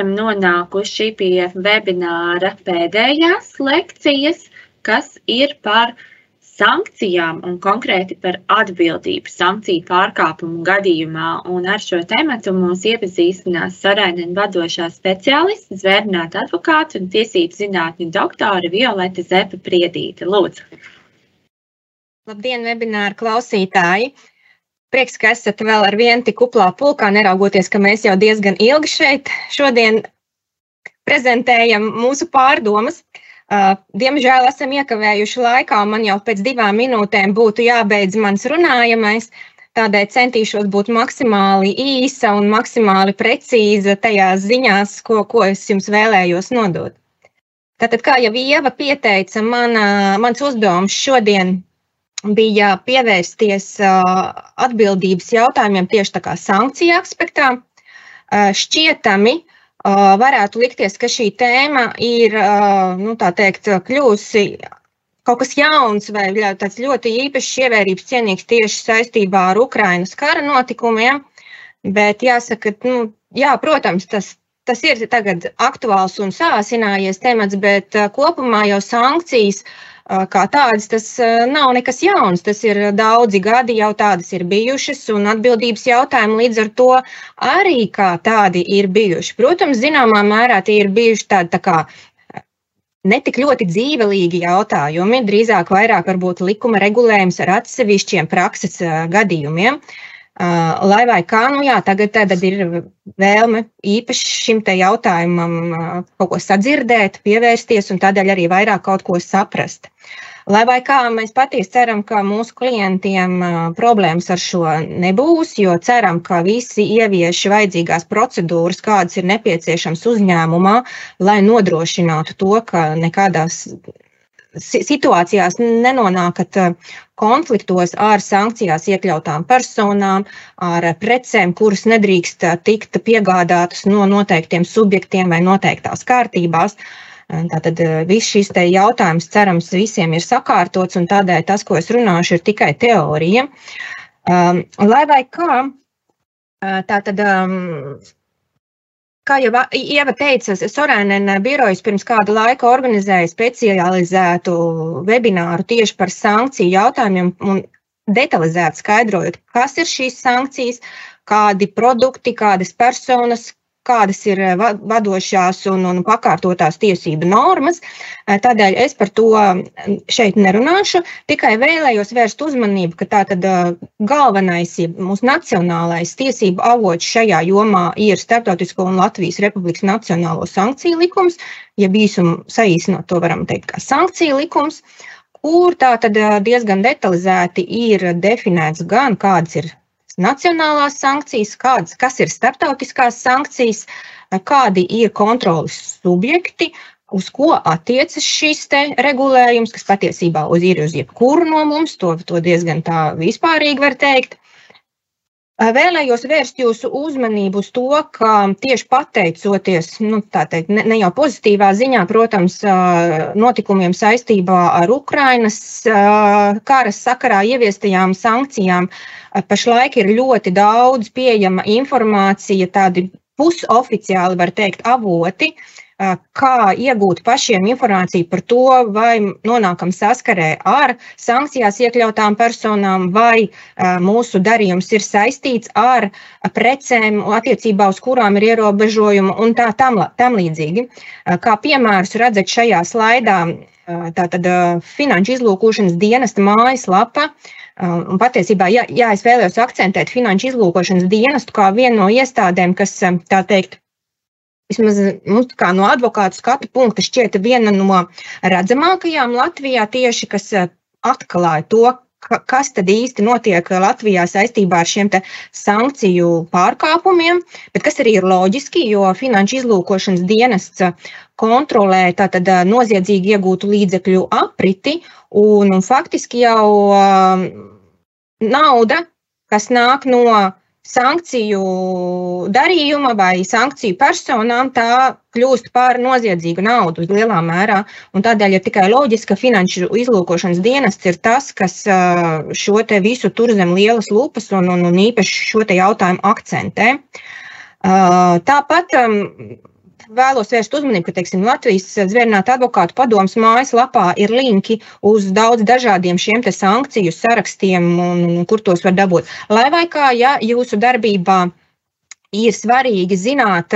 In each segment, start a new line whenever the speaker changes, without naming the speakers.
esam nonākuši pie webināra pēdējās lekcijas, kas ir par sankcijām un konkrēti par atbildību sankciju pārkāpumu gadījumā. Un ar šo tematu mums iepazīstinās Sarēnina vadošā speciāliste, zvērnāta advokāta un tiesību zinātņu doktore Violeta Zepa Priedīte. Lūdzu!
Labdien, webināra klausītāji! Prieks, ka esat vēl ar vienu tik kuplā pulkā, neraugoties, ka mēs jau diezgan ilgi šeit šodien prezentējam mūsu pārdomas. Uh, diemžēl esam iekavējuši laikā, un man jau pēc divām minūtēm būtu jābeidz mans runājamais. Tādēļ centīšos būt maksimāli īsa un maksimāli precīza tajās ziņās, ko, ko es jums vēlējos nodot. Tātad, kā jau Ieva pieteica, man, mans uzdevums šodien bija pievērsties atbildības jautājumiem tieši tā kā sankciju aspektā. Šķietami, varētu likties, ka šī tēma ir nu, teikt, kļūsi kaut kas jauns vai tāds ļoti īpašs, ievērības cienīgs tieši saistībā ar Ukrainas kara notikumiem. Bet jāsaka, nu, jā, protams, tas, tas ir tagad aktuāls un sāsinājies temats, bet kopumā jau sankcijas uh, kā tādas, tas nav nekas jauns. Tas ir daudzi gadi, jau tādas ir bijušas, un atbildības jautājumi līdz ar to arī kā tādi ir bijuši. Protams, zināmā mērā tie ir bijuši tādi tā kā netik ļoti dzīvelīgi jautājumi, drīzāk vairāk varbūt likuma regulējums ar atsevišķiem prakses gadījumiem. Lai vai kā, nu jā, tagad, tagad ir vēlme īpaši šim te jautājumam kaut ko sadzirdēt, pievērsties un tādēļ arī vairāk kaut ko saprast. Lai vai kā mēs patiesi ceram, ka mūsu klientiem problēmas ar šo nebūs, jo ceram, ka visi ievieš vajadzīgās procedūras, kādas ir nepieciešams uzņēmumā, lai nodrošinātu to, ka nekādās situācijās nenonākat eh, konfliktos ar sankcijās iekļautām personām, ar precēm, kuras nedrīkst eh, tikt piegādātas no noteiktiem subjektiem vai noteiktās kārtībās. Eh, tātad viss šis jautājums, cerams, visiem ir sakārtots, un tādēļ tas, ko es runāšu, ir tikai teorija. Lai vai kā, tātad um, Kā jau Ieva teica, Sorēnena birojas pirms kāda laika organizēja specializētu webināru tieši par sankciju jautājumiem un detalizēti skaidrojot, kas ir šīs sankcijas, kādi produkti, kādas personas, kādas ir eh, vadošās un, un pakārtotās tiesību normas. Eh, tādēļ es par to mm, šeit nerunāšu. Tikai vēlējos vērst uzmanību, ka tātad eh, galvenais, ja mūsu nacionālais tiesību avots šajā jomā ir Startautisko un Latvijas Republikas Nacionālo sankciju likums, ja īsumu saīsinot to varam teikt kā sankciju likums kur tā tad diezgan detalizēti ir definēts gan kādas ir nacionālās sankcijas, kādas, kas ir starptautiskās sankcijas, kādi ir kontrolas subjekti, uz ko attiecas šis regulējums, kas patiesībā ir uz jebkuru no mums, to, to diezgan tā vispārīgi var teikt. Vēlējos vērst jūsu uzmanību uz to, ka tieši pateicoties, nu, teikt, ne, ne jau pozitīvā ziņā, protams, notikumiem saistībā ar Ukrainas kara sakarā ieviestajām sankcijām, pašlaik ir ļoti daudz pieejama informācija, tādi pusoficiāli, var teikt, avoti, uh, kā iegūt pašiem informāciju par to, vai nonākam saskarē ar sankcijās iekļautām personām, vai mūsu darījums ir saistīts ar precēm, attiecībā uz kurām ir ierobežojumi un tā tam, tam līdzīgi. Kā piemērus redzat šajā slaidā, tātad Finanšu izlūkošanas dienesta mājaslapa. Un patiesībā, ja, ja es vēlējos akcentēt finanšu izlūkošanas dienestu kā vienu no iestādēm, kas, tā teikt, vismaz nu, no advokātu skatu punkta šķiet viena no redzamākajām Latvijā tieši, kas eh, atklāja to, kas tad īsti notiek Latvijā saistībā ar šiem sankciju pārkāpumiem, bet kas arī ir loģiski, jo finanšu izlūkošanas dienests kontrolē tātad eh, noziedzīgi iegūtu līdzekļu apriti, un, un faktiski jau um, nauda, kas nāk no sankciju darījuma vai sankciju personām, tā kļūst par noziedzīgu naudu lielā mērā. Tādēļ ir tikai loģiski, ka finanšu izlūkošanas dienests ir tas, kas šo visu tur zem lielas lupas un, un, un īpaši šo jautājumu akcentē. Tāpat vēlos vērst uzmanību, ka teiksim, Latvijas zvērnāta advokātu padomas mājaslapā ir linki uz daudz dažādiem šiem sankciju sarakstiem, un, un kur tos var dabūt. Lai vai kā, ja jūsu darbībā ir svarīgi zināt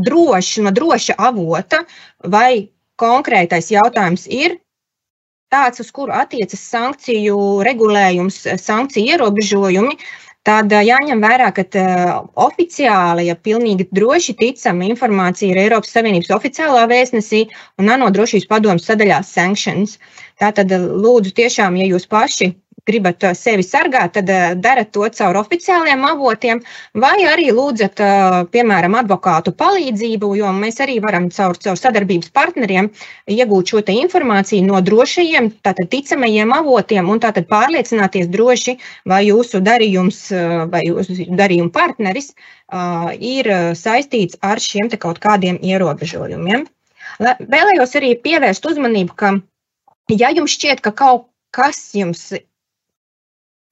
droši, no droša avota, vai konkrētais jautājums ir tāds, uz kuru attiecas sankciju regulējums, sankciju ierobežojumi, Tad jāņem vērā, ka oficiāli, ja pilnīgi droši ticama informācija ir Eiropas Savienības oficiālā vēstnesī un ANO drošības padomus sadaļā sankcijas. Tātad lūdzu tiešām, ja jūs paši gribat uh, sevi sargāt, tad uh, darat to caur oficiāliem avotiem, vai arī lūdzat, uh, piemēram, advokātu palīdzību, jo mēs arī varam caur, caur sadarbības partneriem iegūt šo informāciju no drošajiem, tātad ticamajiem avotiem, un tātad pārliecināties droši, vai jūsu darījums vai jūsu darījuma partneris ir saistīts ar šiem kaut kādiem ierobežojumiem. Vēlējos arī pievērst uzmanību, ka, ja jums šķiet, ka kaut kas jums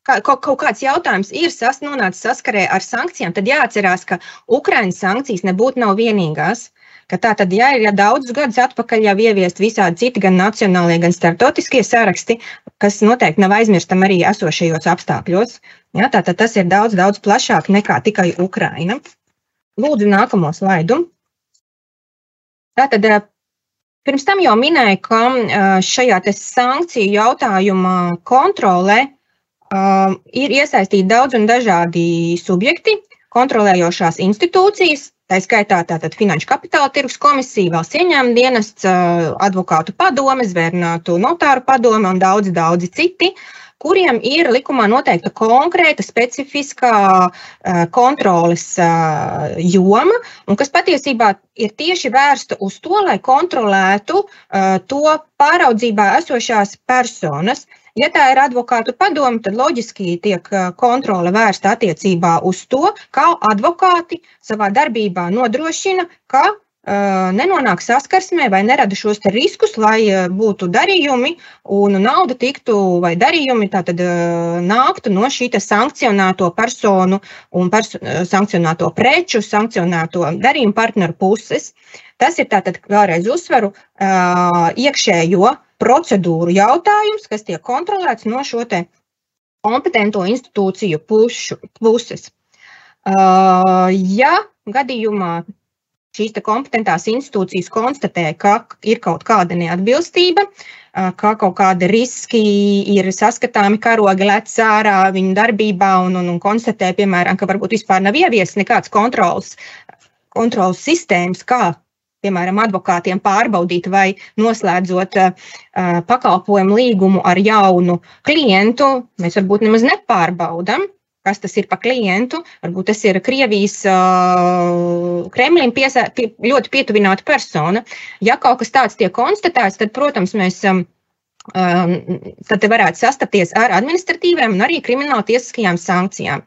kaut, kaut kāds jautājums ir sas, nonācis saskarē ar sankcijām, tad jāatcerās, ka Ukraiņas sankcijas nebūtu nav vienīgās. Tā tad, ja ir ja daudzus gadus atpakaļ jau ieviest visādi citi, gan nacionālie, gan starptautiskie saraksti, kas noteikti nav aizmirstam arī esošajos apstākļos. Ja, tātad tas ir daudz, daudz plašāk nekā tikai Ukraina. Lūdzu, nākamo slaidu. Tātad, pirms tam jau minēju, ka šajā sankciju jautājuma kontrolē Um, ir iesaistīti daudz un dažādi subjekti, kontrolējošās institūcijas, tā skaitā tātad Finanšu kapitāla tirgus komisija, valsts ieņēmuma dienests, uh, advokātu padome, zvērnātu notāru padome un daudzi, daudzi citi, kuriem ir likumā noteikta konkrēta, specifiskā uh, kontroles uh, joma, un kas patiesībā ir tieši vērsta uz to, lai kontrolētu to pāraudzībā esošās personas. Ja tā ir advokātu padoma, tad loģiski tiek kontrole vērsta attiecībā uz to, kā advokāti savā darbībā nodrošina, ka nenonāk saskarsmē vai nerada šos riskus, lai būtu darījumi un nauda tiktu vai darījumi tātad nāktu no šī sankcionēto personu un perso sankcionēto preču, sankcionēto darījumu partneru puses. Tas ir tātad vēlreiz uzsveru iekšējo procedūru jautājums, kas tiek kontrolēts no šo kompetento institūciju pušu, puses. Uh, ja gadījumā šīs kompetentās institūcijas konstatē, ka ir kaut kāda neatbilstība, uh, ka kaut kādi riski ir saskatāmi, karogi lec ārā viņu darbībā un, un, un konstatē, piemēram, ka varbūt vispār nav ieviesis nekāds kontrols, kontrols sistēmas, kā piemēram, advokātiem pārbaudīt, vai noslēdzot uh, pakalpojumu līgumu ar jaunu klientu, mēs varbūt nemaz nepārbaudām. Kas tas ir par klientu? Varbūt tas ir Krievijas uh, Kremlim piesā, pie, ļoti pietuvināta persona. Ja kaut kas tāds tiek konstatēts, tad, protams, mēs um, tad varētu sastapties ar administratīvām un arī krimināla tiesiskajām sankcijām.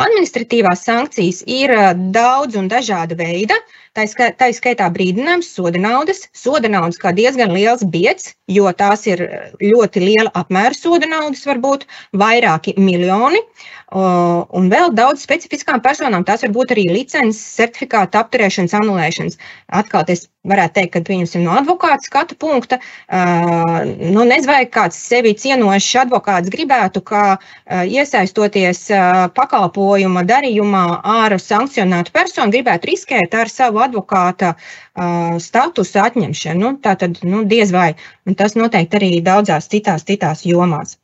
Administratīvās sankcijas ir daudz un dažāda veida. Tā ir skaitā brīdinājums, soda naudas. Soda naudas kā diezgan liels biets, jo tās ir ļoti liela apmēra soda naudas, varbūt vairāki miljoni. Un vēl daudz specifiskām personām tās var būt arī licences, certifikāta apturēšanas, anulēšanas. Atkal es varētu teikt, ka pieņemsim no advokāta skatu punkta. Nu, nezinu, vai kāds sevi cienošs advokāts gribētu, ka iesaistoties pakalpojuma darījumā ar sankcionētu personu, gribētu riskēt ar savu advokāta statusu atņemšanu. Nu, tā tad nu, diez vai. Un tas noteikti arī daudzās citās, citās jomās.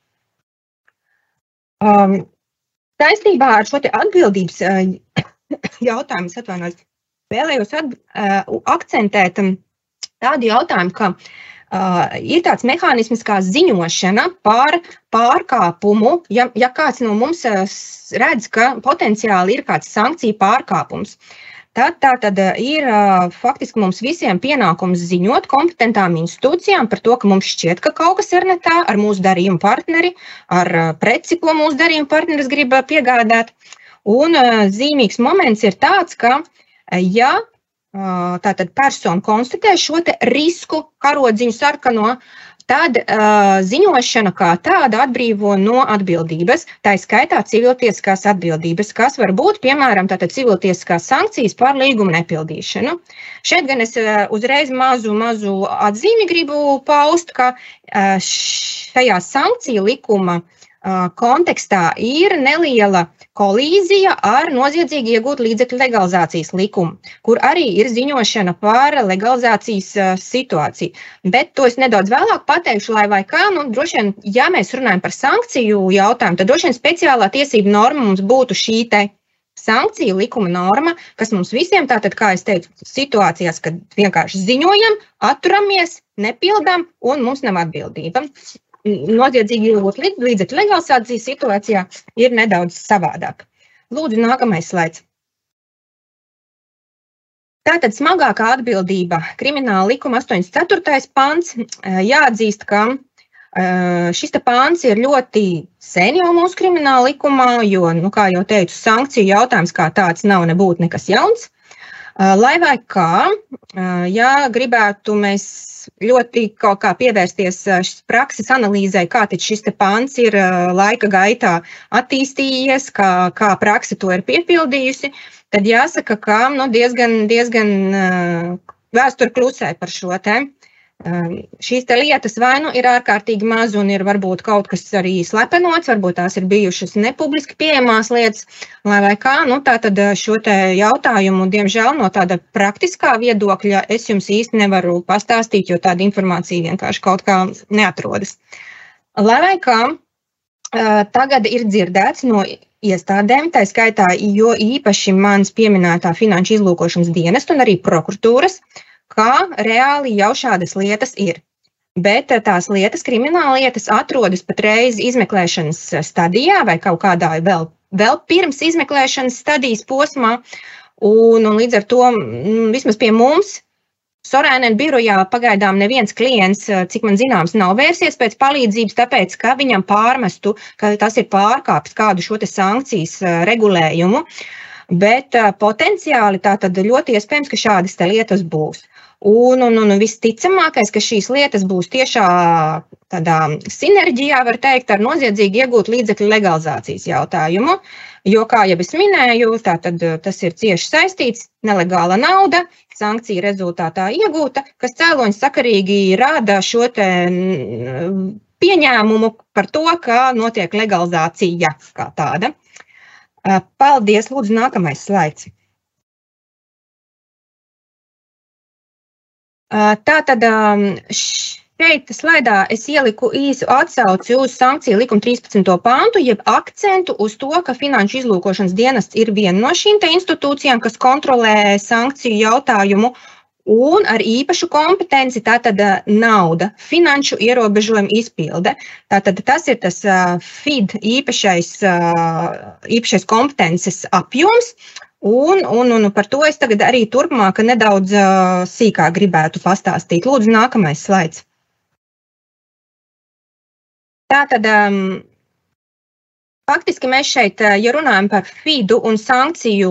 Um, Saistībā ar šo atbildības jautājumu, atvainojos, vēlējos at, akcentēt tādu jautājumu, ka uh, ir tāds mehānisms kā ziņošana par pārkāpumu. Ja, ja kāds no mums redz, ka potenciāli ir kāds sankciju pārkāpums, uh, Tad, tā tad ir faktiski mums visiem pienākums ziņot kompetentām institūcijām par to, ka mums šķiet, ka kaut kas ir ne tā ar mūsu darījumu partneri, ar preci, ko mūsu darījuma partneris grib piegādāt. Un zīmīgs moments ir tāds, ka, ja tātad persona konstatē šo risku karodziņu sarkano, tad uh, ziņošana kā tāda atbrīvo no atbildības, tā skaitā civiltiesiskās atbildības, kas var būt, piemēram, civiltiesiskās sankcijas par līguma nepildīšanu. Šeit gan es uh, uzreiz mazu, mazu atzīmi gribu paust, ka uh, šajā sankciju likuma kontekstā ir neliela kolīzija ar noziedzīgi iegūt līdzekļu legalizācijas likumu, kur arī ir ziņošana par legalizācijas situāciju. Bet to es nedaudz vēlāk pateikšu, lai vai kā, nu, droši vien, ja mēs runājam par sankciju jautājumu, tad droši vien speciālā tiesība norma mums būtu šī te sankciju likuma norma, kas mums visiem, tātad, kā es teicu, situācijās, kad vienkārši ziņojam, atturamies, nepildām un mums nav atbildība noziedzīgi iegūt līdzekļu legalizācijas situācijā ir nedaudz savādāk. Lūdzu, nākamais slaids. Tātad smagākā atbildība krimināla likuma 84. pants. Jāatzīst, ka šis pāns ir ļoti sen jau mūsu krimināla likumā, jo, nu, kā jau teicu, sankciju jautājums kā tāds nav nebūtu nekas jauns. Lai vai kā, ja gribētu mēs ļoti kaut kā pievērsties prakses analīzē, kā šis pāns ir laika gaitā attīstījies, kā, kā praksa to ir piepildījusi, tad jāsaka, ka nu, diezgan, diezgan vēsture klusē par šo tēmu. Šīs lietas vai nu ir ārkārtīgi maz, un ir varbūt kaut kas arī slepenots, varbūt tās ir bijušas nepubliski pieejamās lietas, lai vai kā. Nu, tā tad šo jautājumu, diemžēl, no tāda praktiskā viedokļa es jums īsti nevaru pastāstīt, jo tāda informācija vienkārši kaut kā neatrodas. Lai vai kā, tagad ir dzirdēts no iestādēm, tā skaitā, jo īpaši mans pieminētā finanšu izlūkošanas dienesta un arī prokuratūras, uh, kā reāli jau šādas lietas ir. Bet eh, tās lietas, krimināla lietas, atrodas patreiz izmeklēšanas eh, stadijā vai kaut kādā vēl, vēl pirms izmeklēšanas stadijas posmā. Un, un līdz ar to vismaz pie mums Sorēnē birojā pagaidām neviens klients, eh, cik man zināms, nav vērsies pēc palīdzības, tāpēc, ka viņam pārmestu, ka tas ir pārkāpis kādu šo sankcijas regulējumu. Bet potenciāli tā tad ļoti iespējams, ka šādas lietas būs. Un, un, un visticamākais, ka šīs lietas būs tiešā tādā sinerģijā, var teikt, ar noziedzīgi iegūt līdzekļu legalizācijas jautājumu. Jo, kā jau es minēju, tātad, tas ir cieši saistīts. Nelegāla nauda, sankcija rezultātā iegūta, kas cēloņa sakarīgi rada šo pieņēmumu par to, ka notiek legalizācija kā tāda. Paldies! Lūdzu, nākamais slaids. Tātad šeit slaidā es ieliku īsu atsauci uz sankciju likuma 13. pāntu, jeb akcentu uz to, ka Finanšu izlūkošanas dienests ir viena no šīm institūcijām, kas kontrolē sankciju jautājumu. Un ar īpašu kompetenci tātad nauda, finanšu ierobežojumu izpilde. Tātad tas ir tas FID īpašais, īpašais kompetences apjoms, Un, un, un par to es tagad arī turpmāk nedaudz uh, sīkāk gribētu pastāstīt. Lūdzu, nākamais slaids. Tā tad um, faktiski mēs šeit, ja runājam par FIDU un sankciju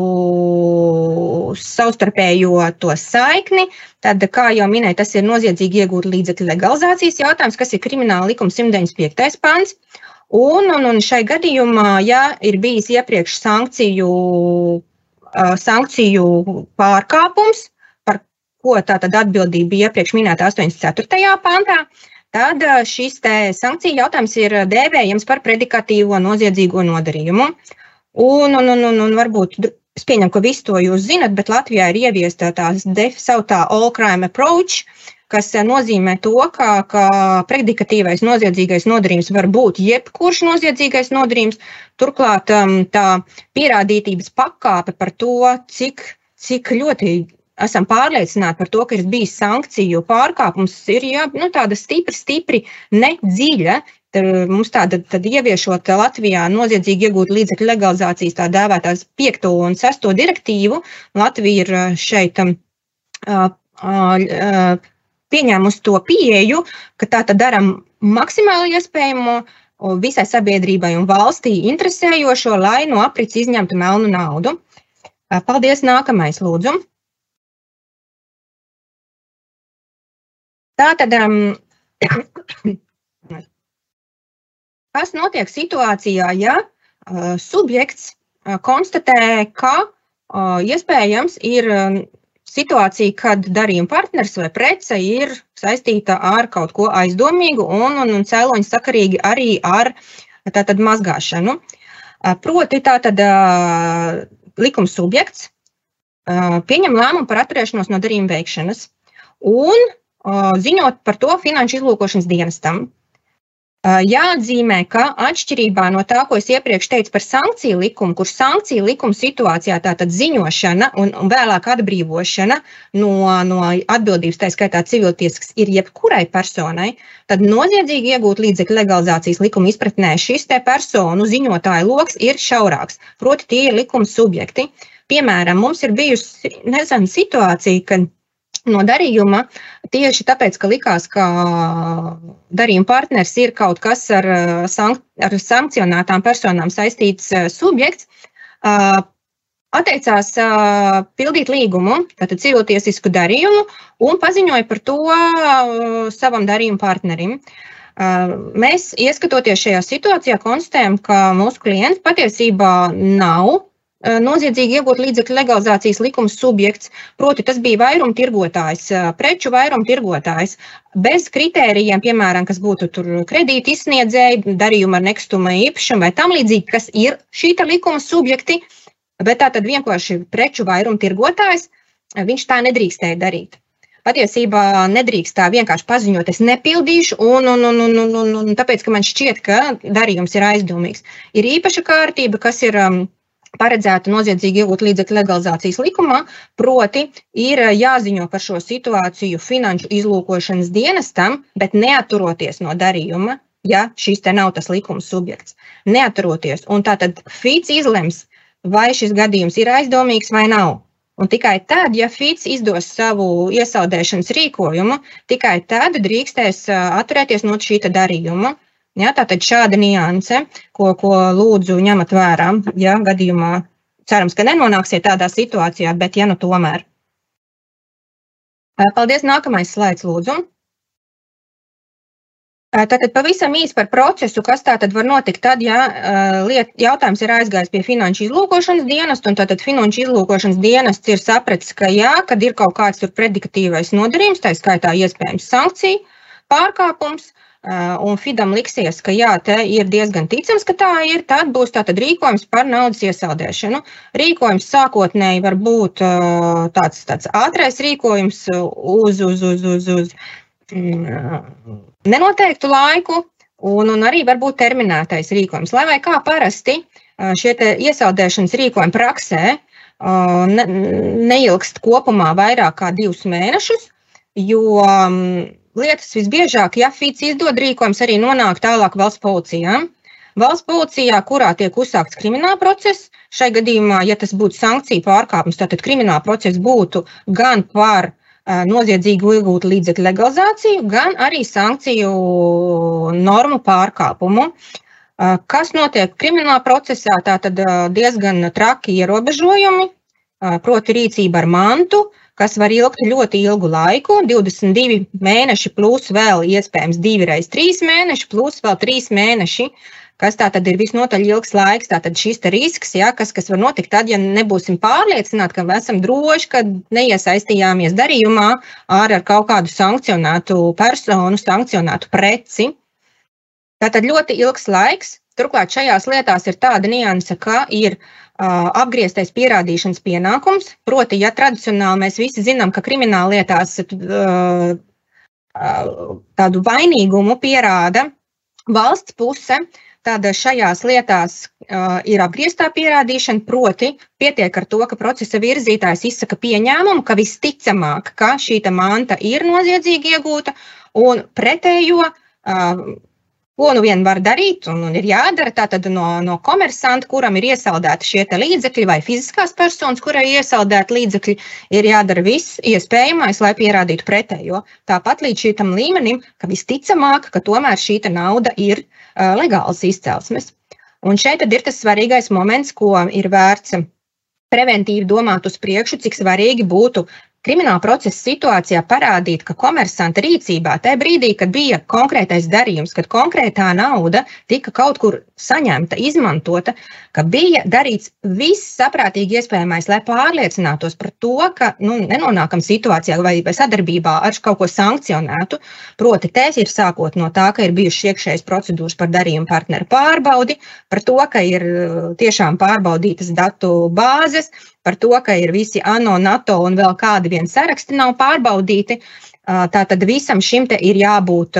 savstarpējo to saikni, tad, kā jau minēju, tas ir noziedzīgi iegūt līdzekļu legalizācijas jautājums, kas ir krimināla likuma 195. pants. Un, un, un šai gadījumā, ja ir bijis iepriekš sankciju sankciju pārkāpums, par ko tātad atbildība bija iepriekš minēta 84. pantā, tad šis sankciju jautājums ir dēvējams par predikatīvo noziedzīgo nodarījumu. Un, un, un, un, un varbūt es pieņemu, ka visu to jūs zinat, bet Latvijā ir ieviesta tā sauktā all crime approach, kas nozīmē to, ka, ka predikatīvais noziedzīgais nodarījums var būt jebkurš noziedzīgais nodarījums. Turklāt um, tā pierādītības pakāpe par to, cik, cik ļoti esam pārliecināti par to, ka ir bijis sankciju pārkāpums, ir jā, nu, tāda stipri, stipri nedziļa. Tad mums tāda tad ieviešot Latvijā noziedzīgi iegūt līdzekļu legalizācijas tā dēvētās 5. un 6. direktīvu, Latvija ir šeit uh, uh, pieņēmusi to pieeju, ka tā tad darām maksimāli iespējamo visai sabiedrībai un valstī interesējošo, lai no aprits izņemtu melnu naudu. Paldies! Nākamais, lūdzu! Tā tad um, Kas notiek situācijā, ja uh, subjekts uh, konstatē, ka uh, iespējams ir situācija, kad darījuma partners vai prece ir saistīta ar kaut ko aizdomīgu un, un, un cēloņa sakarīgi arī ar tātad, mazgāšanu. Proti, tātad likuma subjekts pieņem lēmumu par atturēšanos no darījuma veikšanas un ziņot par to finanšu izlūkošanas dienestam. Jāatzīmē, ka atšķirībā no tā, ko es iepriekš teicu par sankciju likumu, kur sankciju likuma situācijā tātad ziņošana un, un vēlāk atbrīvošana no, no atbildības, tā skaitā civiltieskas, ir jebkurai personai, tad noziedzīgi iegūt līdzekļu legalizācijas likuma izpratnē šis te personu ziņotāju lokus ir šaurāks. Proti, tie ir likuma subjekti. Piemēram, mums ir bijusi nezinu, situācija, kad no darījuma tieši tāpēc, ka likās, ka darījuma partners ir kaut kas ar, sank ar sankcionētām personām saistīts subjekts. Atteicās pildīt līgumu, tātad civiltiesisku darījumu, un paziņoja par to savam darījuma partnerim. Mēs, ieskatoties šajā situācijā, konstatējam, ka mūsu klients patiesībā nav noziedzīgi iegūt līdzekļu legalizācijas likuma subjekts, proti tas bija vairumtirgotājs, preču vairumtirgotājs, bez kritērijiem, piemēram, kas būtu kredīti izsniedzēji, darījumi ar nekustamā īpašumu vai tam līdzīgi, kas ir šī likuma subjekti, bet tā tad vienkārši preču vairumtirgotājs, viņš tā nedrīkstēja darīt. Patiesībā nedrīkst tā vienkārši paziņot, es nepildīšu, un, un, un, un, un, un, un tāpēc, ka man šķiet, ka darījums ir aizdomīgs. Ir īpaša kārtība, kas ir paredzēta noziedzīgi iegūt līdzekļu legalizācijas likumā, proti, ir eh, jāziņo par šo situāciju finanšu izlūkošanas dienestam, bet neaturoties no darījuma, ja šis te nav tas likuma subjekts. Neaturoties. Un tātad FITS izlems, vai šis gadījums ir aizdomīgs vai nav. Un tikai tad, ja FITS izdos savu iesaldēšanas rīkojumu, tikai tad drīkstēs eh, atturēties no šī darījuma. Ja, tātad šāda nianse, ko, ko lūdzu ņemat vērā, ja gadījumā cerams, ka nenonāksiet tādā situācijā, bet ja nu tomēr. Paldies, nākamais slaids, lūdzu. Tātad pavisam īsi par procesu, kas tā tad var notikt tad, ja liet, jautājums ir aizgājis pie finanšu izlūkošanas dienesta, un tātad finanšu izlūkošanas dienests ir sapratis, ka jā, kad ir kaut kāds tur predikatīvais nodarījums, tā skaitā iespējams sankcija, pārkāpums, Uh, un Fidam liksies, ka jā, te ir diezgan ticams, ka tā ir, tad būs tātad rīkojums par naudas iesaldēšanu. Rīkojums sākotnēji var būt uh, tāds, tāds ātrais rīkojums uz, uz, uz, uz, uz mm, nenoteiktu laiku, un, un arī var būt terminētais rīkojums. Lai vai kā parasti uh, šie iesaldēšanas rīkojumi praksē ne, neilgst kopumā vairāk kā divus mēnešus, jo um, lietas visbiežāk, ja FITS izdod rīkojums, arī nonāk tālāk valsts policijā. Valsts policijā, kurā tiek uzsākts krimināla process, šai gadījumā, ja tas būtu sankciju pārkāpums, tad krimināla process būtu gan par noziedzīgu iegūtu līdzekļu legalizāciju, gan arī sankciju normu pārkāpumu. Kas notiek kriminālā procesā? Tā tad diezgan traki ierobežojumi, proti, rīcība ar mantu, uh, kas var ilgt ļoti ilgu laiku, 22 mēneši, plus vēl iespējams 2 reizes 3 mēneši, plus vēl 3 mēneši. Kas tā tad ir visnotaļ ilgs laiks, tātad šis risks, ja, kas, kas var notikt tad, ja nebūsim pārliecināti, ka esam droši, ka neiesaistījāmies darījumā ar, ar kaut kādu sankcionētu personu, sankcionētu preci. Tātad ļoti ilgs laiks. Turklāt šajās lietās ir tāda nianse, ka ir uh, apgrieztais pierādīšanas pienākums. Proti, ja tradicionāli mēs visi zinām, ka krimināla lietās tādu vainīgumu pierāda valsts puse, tad šajās lietās ir apgrieztā pierādīšana, proti, pietiek ar to, ka procesa virzītājs izsaka pieņēmumu, ka visticamāk, ka šī manta ir noziedzīgi iegūta, un pretējo Ko nu vien var darīt un, un ir jādara tātad no, no komersanta, kuram ir iesaldēti šie līdzekļi, vai fiziskās personas, kurai ir iesaldēti līdzekļi, ir jādara viss iespējamais, lai pierādītu pretējo. Tāpat līdz šim līmenim, ka visticamāk, ka tomēr šī nauda ir uh, legālas izcelsmes. Un šeit ir tas svarīgais moments, ko ir vērts preventīvi domāt uz priekšu, cik svarīgi būtu krimināla procesa situācijā parādīt, ka komersanta rīcībā tajā brīdī, kad bija konkrētais darījums, kad konkrētā nauda tika kaut kur saņemta, izmantota, ka bija darīts viss saprātīgi iespējamais, lai pārliecinātos par to, ka nu, nenonākam situācijā vai, vai sadarbībā ar kaut ko sankcionētu. Proti, tēs ir sākot no tā, ka ir bijušas iekšējas procedūras par darījumu partneru pārbaudi, par to, ka ir tiešām pārbaudītas datu bāzes, par to, ka ir visi ANO, NATO un vēl kādi vien saraksti nav pārbaudīti. Tātad visam šim te ir jābūt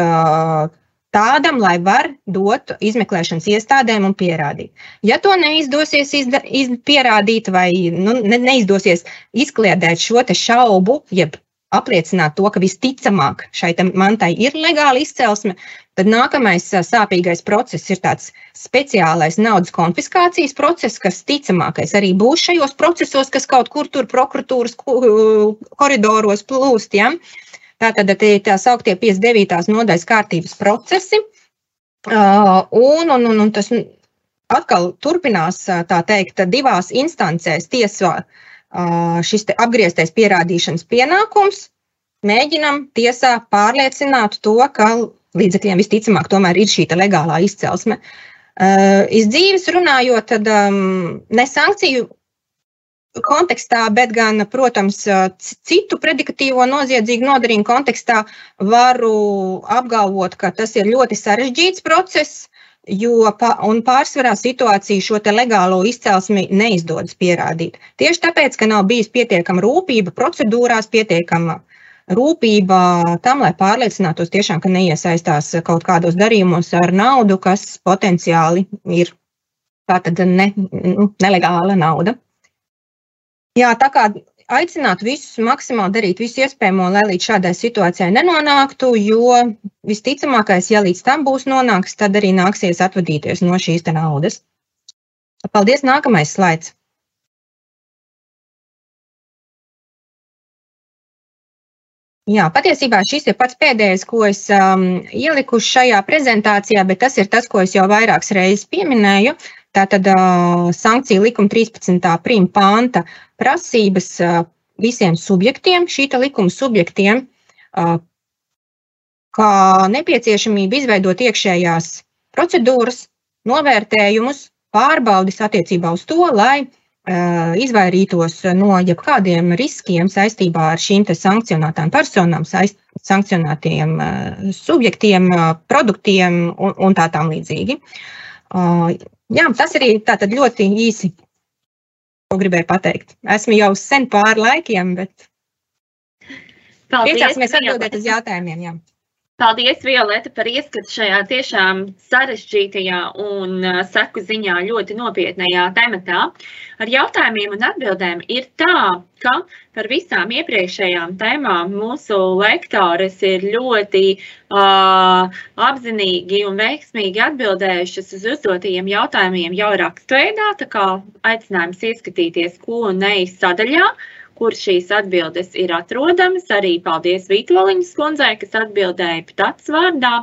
tādam, lai var dot izmeklēšanas iestādēm un pierādīt. Ja to neizdosies izda, iz, pierādīt vai nu, ne, neizdosies izkliedēt šo šaubu, jeb apliecināt to, ka visticamāk šai mantai ir legāla izcelsme, tad nākamais sāpīgais process ir tāds speciālais naudas konfiskācijas process, kas ticamākais arī būs šajos procesos, kas kaut kur tur prokuratūras koridoros plūst. Ja? Tātad tie ir tā sauktie 59. nodaļas kārtības procesi, un, un, un, un tas atkal turpinās, tā teikt, divās instancēs tiesā šis apgrieztais pierādīšanas pienākums, mēģinam tiesā pārliecināt to, ka līdzekļiem visticamāk tomēr ir šī legālā izcelsme. Iz dzīves runājot, tad ne sankciju kontekstā, bet gan, protams, citu predikatīvo noziedzīgu nodarījumu kontekstā varu apgalvot, ka tas ir ļoti sarežģīts process jo pārsvarā situāciju šo legālo izcelsmi neizdodas pierādīt. Tieši tāpēc, ka nav bijis pietiekama rūpība procedūrās, pietiekama rūpība tam, lai pārliecinātos tiešām, ka neiesaistās kaut kādos darījumos ar naudu, kas potenciāli ir tātad ne, nu, nelegāla nauda. Jā, tā kā aicinātu visus maksimāli darīt visu iespējamo, lai līdz šādai situācijai nenonāktu, jo visticamākais, ja līdz tam būs nonāks, tad arī nāksies atvadīties no šīs naudas. Paldies! Nākamais slaids. Jā, patiesībā šis ir pats pēdējais, ko es um, ieliku šajā prezentācijā, bet tas ir tas, ko es jau vairākas reizes pieminēju. Tātad uh, sankcija likuma 13. prima panta prasības uh, visiem subjektiem, šī likuma subjektiem, uh, kā nepieciešamība izveidot iekšējās procedūras, novērtējumus, pārbaudis attiecībā uz to, lai izvairītos no jebkādiem riskiem saistībā ar šīm sankcionētām personām, saist, sankcionētiem subjektiem, produktiem un, un tā tam līdzīgi. Jā, tas arī tātad ļoti īsi, ko gribēju pateikt. Esmu jau sen pāri laikiem, bet priecāsimies atbildēt uz jautājumiem. Jā.
Paldies, Violeta, par ieskatu šajā tiešām sarežģītajā un seku ziņā ļoti nopietnajā tematā. Ar jautājumiem un atbildēm ir tā, ka par visām iepriekšējām tēmām mūsu lektoris ir ļoti uh, apzinīgi un veiksmīgi atbildējušas uz uzdotajiem jautājumiem jau rakstveidā, tā kā aicinājums ieskatīties ko un neizsadaļā. sadaļā kur šīs atbildes ir atrodamas. Arī paldies Vitoļiņas kundzei, kas atbildēja pats vārdā.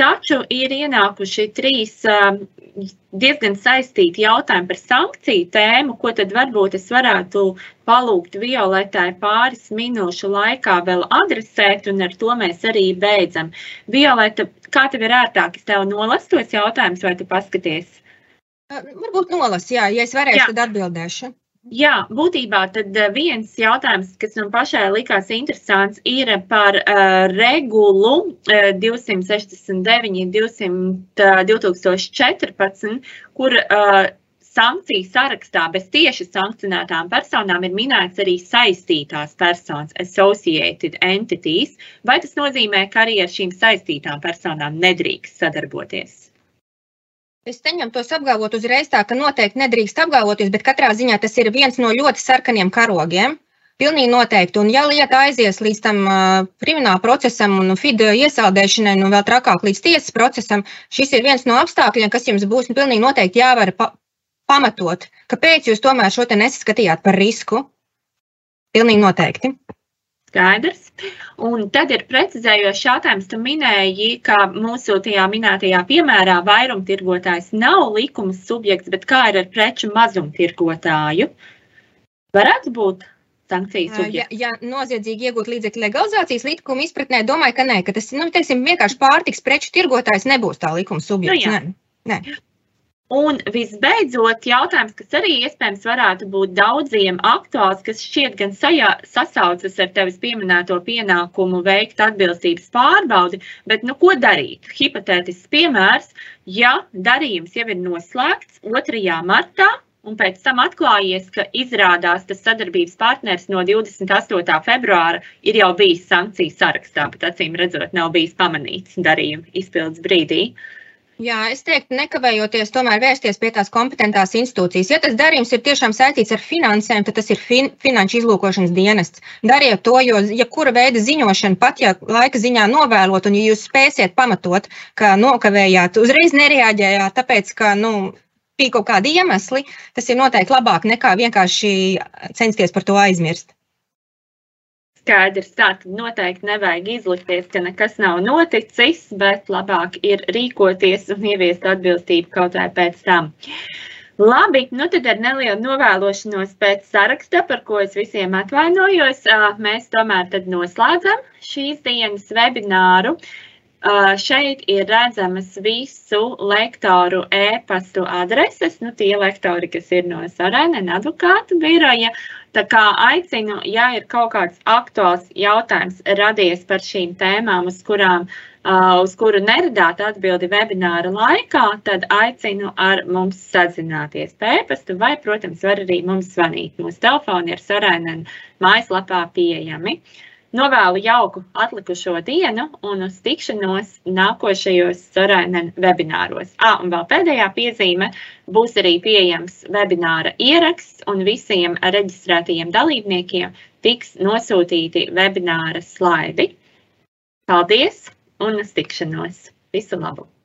Taču ir ienākuši trīs diezgan saistīti jautājumi par sankciju tēmu, ko tad varbūt es varētu palūgt Violetai pāris minūšu laikā vēl adresēt, un ar to mēs arī beidzam. Violeta, kā tev ir ērtāk, es tev nolasu tos jautājumus, vai tu paskaties?
Varbūt nolas, jā, ja es varēšu, jā. tad atbildēšu.
Jā, būtībā tad eh, viens jautājums, kas man pašai likās interesants, ir par uh, regulu uh, 269, 200, uh, 2014, kur uh, sankciju sarakstā bez tieši sankcionētām personām ir minēts arī saistītās personas, associated entities. Vai tas nozīmē, ka arī ar šīm saistītām personām nedrīkst sadarboties?
Es neņemu tos apgalvot uzreiz tā, ka noteikti nedrīkst apgalvoties, bet katrā ziņā tas ir viens no ļoti sarkaniem karogiem. Pilnīgi noteikti. Un, ja lieta aizies līdz tam uh, krimināla procesam un FID iesaldēšanai, un vēl trakāk līdz tiesas procesam, šis ir viens no apstākļiem, kas jums būs pilnīgi noteikti jāvar pa pamatot. Kāpēc jūs tomēr šo te nesaskatījāt par risku? Pilnīgi noteikti.
Skaidrs. Un tad ir precizējošs jautājums. Tu minēji, ka mūsu tajā minētajā piemērā vairumtirgotājs nav likuma subjekts, bet kā ir ar preču mazumtirgotāju? Varētu būt. sankciju
Ja, ja noziedzīgi iegūt līdzekļu legalizācijas likuma izpratnē, domāju, ka nē, ka tas nu, teiksim, vienkārši pārtiks preču tirgotājs nebūs tā likuma subjekts.
Nu jā.
nē.
Un visbeidzot, jautājums, kas arī iespējams varētu būt daudziem aktuāls, kas šķiet gan sajā, sasaucas ar tevis pieminēto pienākumu veikt atbilstības pārbaudi, bet nu, ko darīt? Hipotētisks piemērs, ja darījums jau ir noslēgts 2. martā, un pēc tam atklājies, ka izrādās tas sadarbības partners no 28. februāra ir jau bijis sankciju sarakstā, bet acīm redzot, nav bijis pamanīts darījuma izpildes brīdī.
Jā, es teiktu, nekavējoties tomēr vērsties pie tās kompetentās institūcijas. Ja tas darījums ir tiešām saistīts ar finansēm, tad tas ir fin finanšu izlūkošanas dienests. Dariet to, jo jebkura veida ziņošana, pat ja laika ziņā novēlot, un ja jūs spēsiet pamatot, ka nokavējāt, uzreiz nereaģējāt, tāpēc, ka, nu, bija kaut kādi iemesli, tas ir noteikti labāk nekā vienkārši censties par to aizmirst.
Skaidrs, tā tad noteikti nevajag izlikties, ka nekas nav noticis, bet labāk ir rīkoties un ieviest atbilstību kaut vai pēc tam. Labi, nu tad ar nelielu novēlošanos pēc saraksta, par ko es visiem atvainojos, mēs tomēr noslēdzam šīs dienas webināru. Šeit ir redzamas visu lektoru e-pastu adreses, nu tie lektori, kas ir no Sarēnena advokātu biroja. Tā kā aicinu, ja ir kaut kāds aktuāls jautājums radies par šīm tēmām, uz kurām, uz kuru neradāt atbildi webināra laikā, tad aicinu ar mums sazināties pa e-pastu vai, protams, var arī mums zvanīt. Mūsu telefoni ir Sarēnena mājaslapā pieejami. Novēlu jauku atlikušo dienu un uz tikšanos nākošajos Sorainen webināros. Ah, un vēl pēdējā piezīme būs arī pieejams webināra ieraksts un visiem reģistrētajiem dalībniekiem tiks nosūtīti webināra slaidi. Paldies un uz tikšanos! Visu labu!